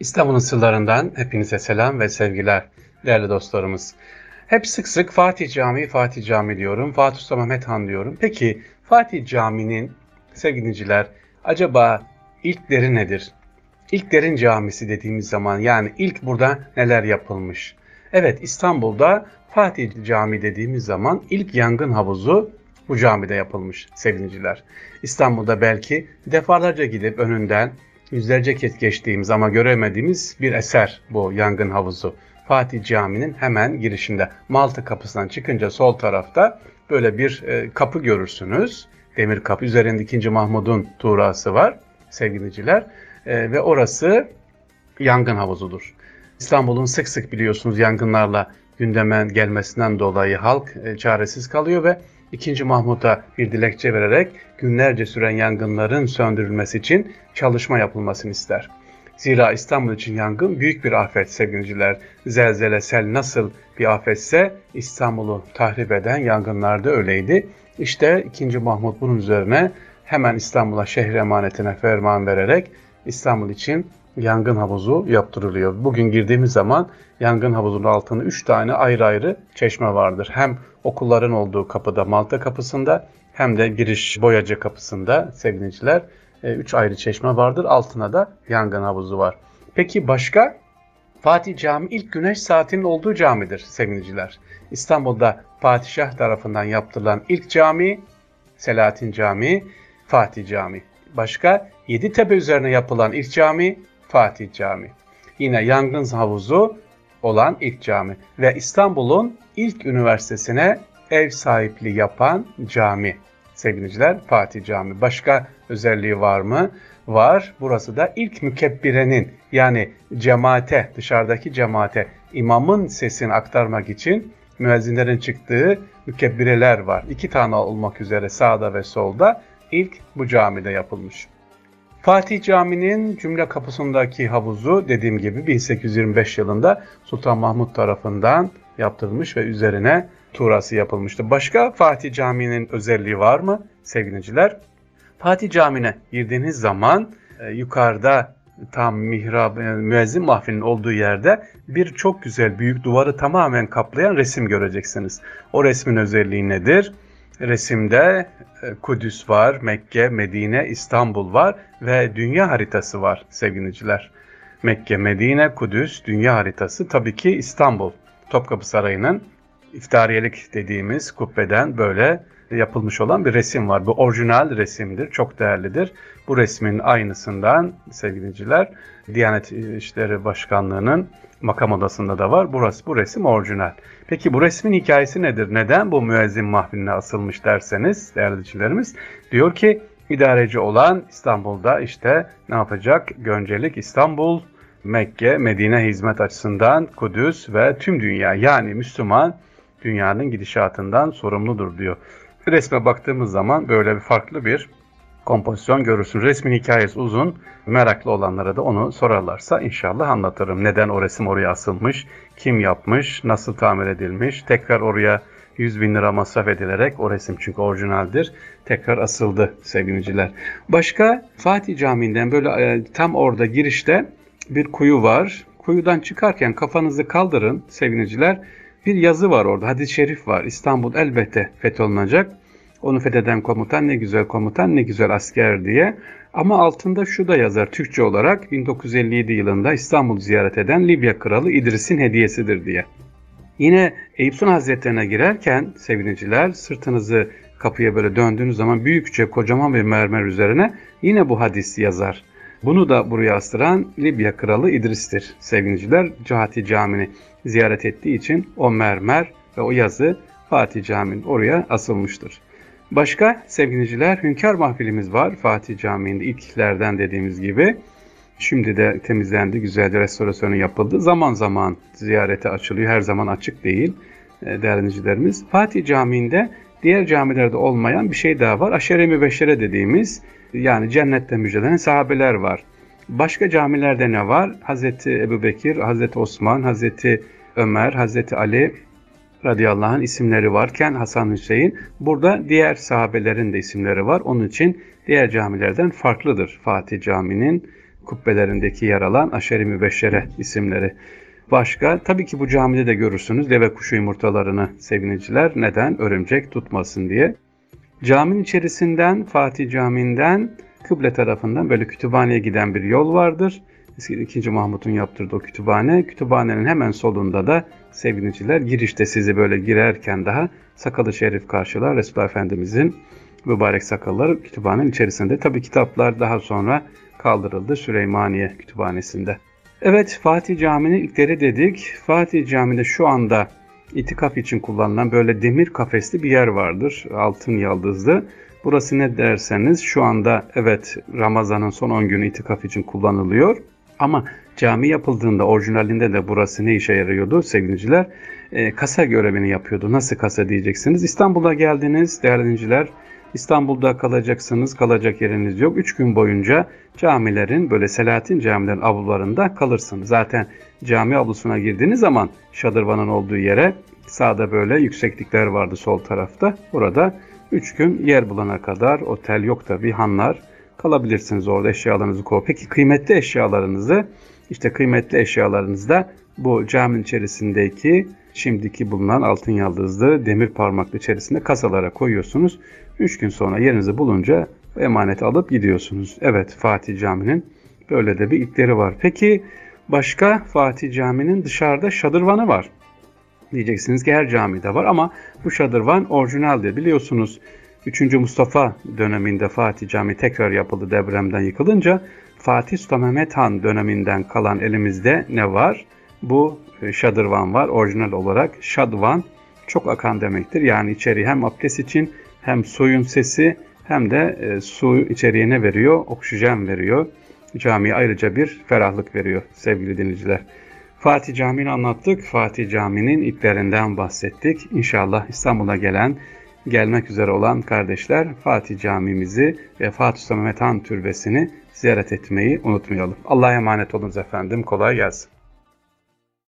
İstanbul'un sırlarından hepinize selam ve sevgiler değerli dostlarımız. Hep sık sık Fatih Camii, Fatih Camii diyorum. Fatih Sultan Mehmet Han diyorum. Peki Fatih Camii'nin sevgiliciler acaba ilkleri nedir? İlklerin camisi dediğimiz zaman yani ilk burada neler yapılmış? Evet İstanbul'da Fatih Camii dediğimiz zaman ilk yangın havuzu bu camide yapılmış sevgiliciler. İstanbul'da belki defalarca gidip önünden yüzlerce kez geçtiğimiz ama göremediğimiz bir eser bu yangın havuzu. Fatih Camii'nin hemen girişinde Malta kapısından çıkınca sol tarafta böyle bir e, kapı görürsünüz. Demir kapı üzerinde 2. Mahmud'un tuğrası var sevgiliciler e, ve orası yangın havuzudur. İstanbul'un sık sık biliyorsunuz yangınlarla gündemen gelmesinden dolayı halk e, çaresiz kalıyor ve 2. Mahmut'a bir dilekçe vererek günlerce süren yangınların söndürülmesi için çalışma yapılmasını ister. Zira İstanbul için yangın büyük bir afet sevgiliciler. Zelzele, sel nasıl bir afetse İstanbul'u tahrip eden yangınlarda öyleydi. İşte 2. Mahmut bunun üzerine hemen İstanbul'a şehir emanetine ferman vererek İstanbul için yangın havuzu yaptırılıyor. Bugün girdiğimiz zaman yangın havuzunun altında 3 tane ayrı ayrı çeşme vardır. Hem okulların olduğu kapıda Malta kapısında hem de giriş boyacı kapısında sevgiliciler 3 e, ayrı çeşme vardır. Altına da yangın havuzu var. Peki başka? Fatih Camii ilk güneş saatinin olduğu camidir sevgiliciler. İstanbul'da Fatih tarafından yaptırılan ilk cami Selahattin Camii, Fatih Camii. Başka Yeditepe üzerine yapılan ilk cami Fatih Camii. Yine yangın havuzu olan ilk cami ve İstanbul'un ilk üniversitesine ev sahipliği yapan cami. Sevgiliciler Fatih Cami. Başka özelliği var mı? Var. Burası da ilk mükebbirenin yani cemaate, dışarıdaki cemaate imamın sesini aktarmak için müezzinlerin çıktığı mükebbireler var. İki tane olmak üzere sağda ve solda ilk bu camide yapılmış. Fatih Camii'nin cümle kapısındaki havuzu dediğim gibi 1825 yılında Sultan Mahmut tarafından yaptırılmış ve üzerine tuğrası yapılmıştı. Başka Fatih Camii'nin özelliği var mı sevgiliciler? Fatih Camii'ne girdiğiniz zaman e, yukarıda tam mihrab, e, müezzin mahfilinin olduğu yerde bir çok güzel büyük duvarı tamamen kaplayan resim göreceksiniz. O resmin özelliği nedir? Resimde e, Kudüs var, Mekke, Medine, İstanbul var ve dünya haritası var sevgiliciler. Mekke, Medine, Kudüs, dünya haritası tabii ki İstanbul. Topkapı Sarayı'nın iftariyelik dediğimiz kubbeden böyle yapılmış olan bir resim var. Bu orijinal resimdir, çok değerlidir. Bu resmin aynısından sevgiliciler Diyanet İşleri Başkanlığı'nın makam odasında da var. Burası bu resim orijinal. Peki bu resmin hikayesi nedir? Neden bu müezzin mahfiline asılmış derseniz değerli diyor ki idareci olan İstanbul'da işte ne yapacak? Göncelik İstanbul, Mekke, Medine hizmet açısından Kudüs ve tüm dünya yani Müslüman dünyanın gidişatından sorumludur diyor. Resme baktığımız zaman böyle bir farklı bir kompozisyon görürsün. Resmin hikayesi uzun. Meraklı olanlara da onu sorarlarsa inşallah anlatırım. Neden o resim oraya asılmış, kim yapmış, nasıl tamir edilmiş, tekrar oraya 100 bin lira masraf edilerek o resim çünkü orijinaldir. Tekrar asıldı sevgiliciler. Başka Fatih Camii'nden böyle e, tam orada girişte bir kuyu var. Kuyudan çıkarken kafanızı kaldırın sevgiliciler. Bir yazı var orada. Hadis-i şerif var. İstanbul elbette fetholunacak. Onu fetheden komutan ne güzel komutan ne güzel asker diye. Ama altında şu da yazar Türkçe olarak 1957 yılında İstanbul ziyaret eden Libya kralı İdris'in hediyesidir diye. Yine Eyüp Sultan Hazretlerine girerken sevgiliciler sırtınızı kapıya böyle döndüğünüz zaman büyükçe kocaman bir mermer üzerine yine bu hadis yazar. Bunu da buraya astıran Libya kralı İdris'tir sevgiliciler. Cahati Camii'ni ziyaret ettiği için o mermer ve o yazı Fatih Camii'nin oraya asılmıştır. Başka sevgiliciler Hünkar Mahfilimiz var Fatih Camii'nde ilklerden dediğimiz gibi. Şimdi de temizlendi, güzelce restorasyonu yapıldı. Zaman zaman ziyarete açılıyor, her zaman açık değil e, değerli Fatih Camii'nde diğer camilerde olmayan bir şey daha var. Aşere-i Mübeşşere dediğimiz yani cennette müjdelenen sahabeler var. Başka camilerde ne var? Hazreti Ebu Bekir, Hazreti Osman, Hazreti Ömer, Hazreti Ali radıyallahu anh isimleri varken Hasan Hüseyin burada diğer sahabelerin de isimleri var. Onun için diğer camilerden farklıdır Fatih Camii'nin kubbelerindeki yer alan Aşeri Mübeşşere isimleri. Başka tabii ki bu camide de görürsünüz deve kuşu yumurtalarını seviniciler. Neden? Örümcek tutmasın diye. Caminin içerisinden Fatih Camii'nden kıble tarafından böyle kütüphaneye giden bir yol vardır. 2. Mahmut'un yaptırdığı o kütüphane. Kütüphanenin hemen solunda da seviniciler girişte sizi böyle girerken daha sakalı şerif karşılar. Resulullah Efendimizin mübarek sakalları kütüphanenin içerisinde. Tabi kitaplar daha sonra kaldırıldı Süleymaniye Kütüphanesi'nde. Evet Fatih Camii'nin ilkleri dedik. Fatih Camii'de şu anda itikaf için kullanılan böyle demir kafesli bir yer vardır. Altın yaldızlı. Burası ne derseniz şu anda evet Ramazan'ın son 10 günü itikaf için kullanılıyor. Ama cami yapıldığında orijinalinde de burası ne işe yarıyordu sevgiliciler? E, kasa görevini yapıyordu. Nasıl kasa diyeceksiniz? İstanbul'a geldiniz değerli dinleyiciler. İstanbul'da kalacaksınız, kalacak yeriniz yok. Üç gün boyunca camilerin böyle Selahattin camilerin avlularında kalırsınız. Zaten cami avlusuna girdiğiniz zaman şadırvanın olduğu yere sağda böyle yükseklikler vardı sol tarafta. Burada üç gün yer bulana kadar otel yok tabi hanlar kalabilirsiniz orada eşyalarınızı koy. Peki kıymetli eşyalarınızı işte kıymetli eşyalarınızda bu caminin içerisindeki şimdiki bulunan altın yaldızlı demir parmaklı içerisinde kasalara koyuyorsunuz. 3 gün sonra yerinizi bulunca emanet alıp gidiyorsunuz. Evet Fatih Camii'nin böyle de bir ipleri var. Peki başka Fatih Camii'nin dışarıda şadırvanı var. Diyeceksiniz ki her camide var ama bu şadırvan orijinaldir. Biliyorsunuz 3. Mustafa döneminde Fatih Camii tekrar yapıldı depremden yıkılınca Fatih Sultan Mehmet Han döneminden kalan elimizde ne var? Bu şadırvan var orijinal olarak. Şadvan çok akan demektir. Yani içeri hem abdest için hem suyun sesi hem de e, su içeriye ne veriyor? Oksijen veriyor. Camiye ayrıca bir ferahlık veriyor sevgili dinleyiciler. Fatih Camii'ni anlattık. Fatih Camii'nin iplerinden bahsettik. İnşallah İstanbul'a gelen, gelmek üzere olan kardeşler Fatih Camimizi ve Fatih Sultan Mehmet Han Türbesi'ni ziyaret etmeyi unutmayalım. Allah'a emanet olunuz efendim. Kolay gelsin.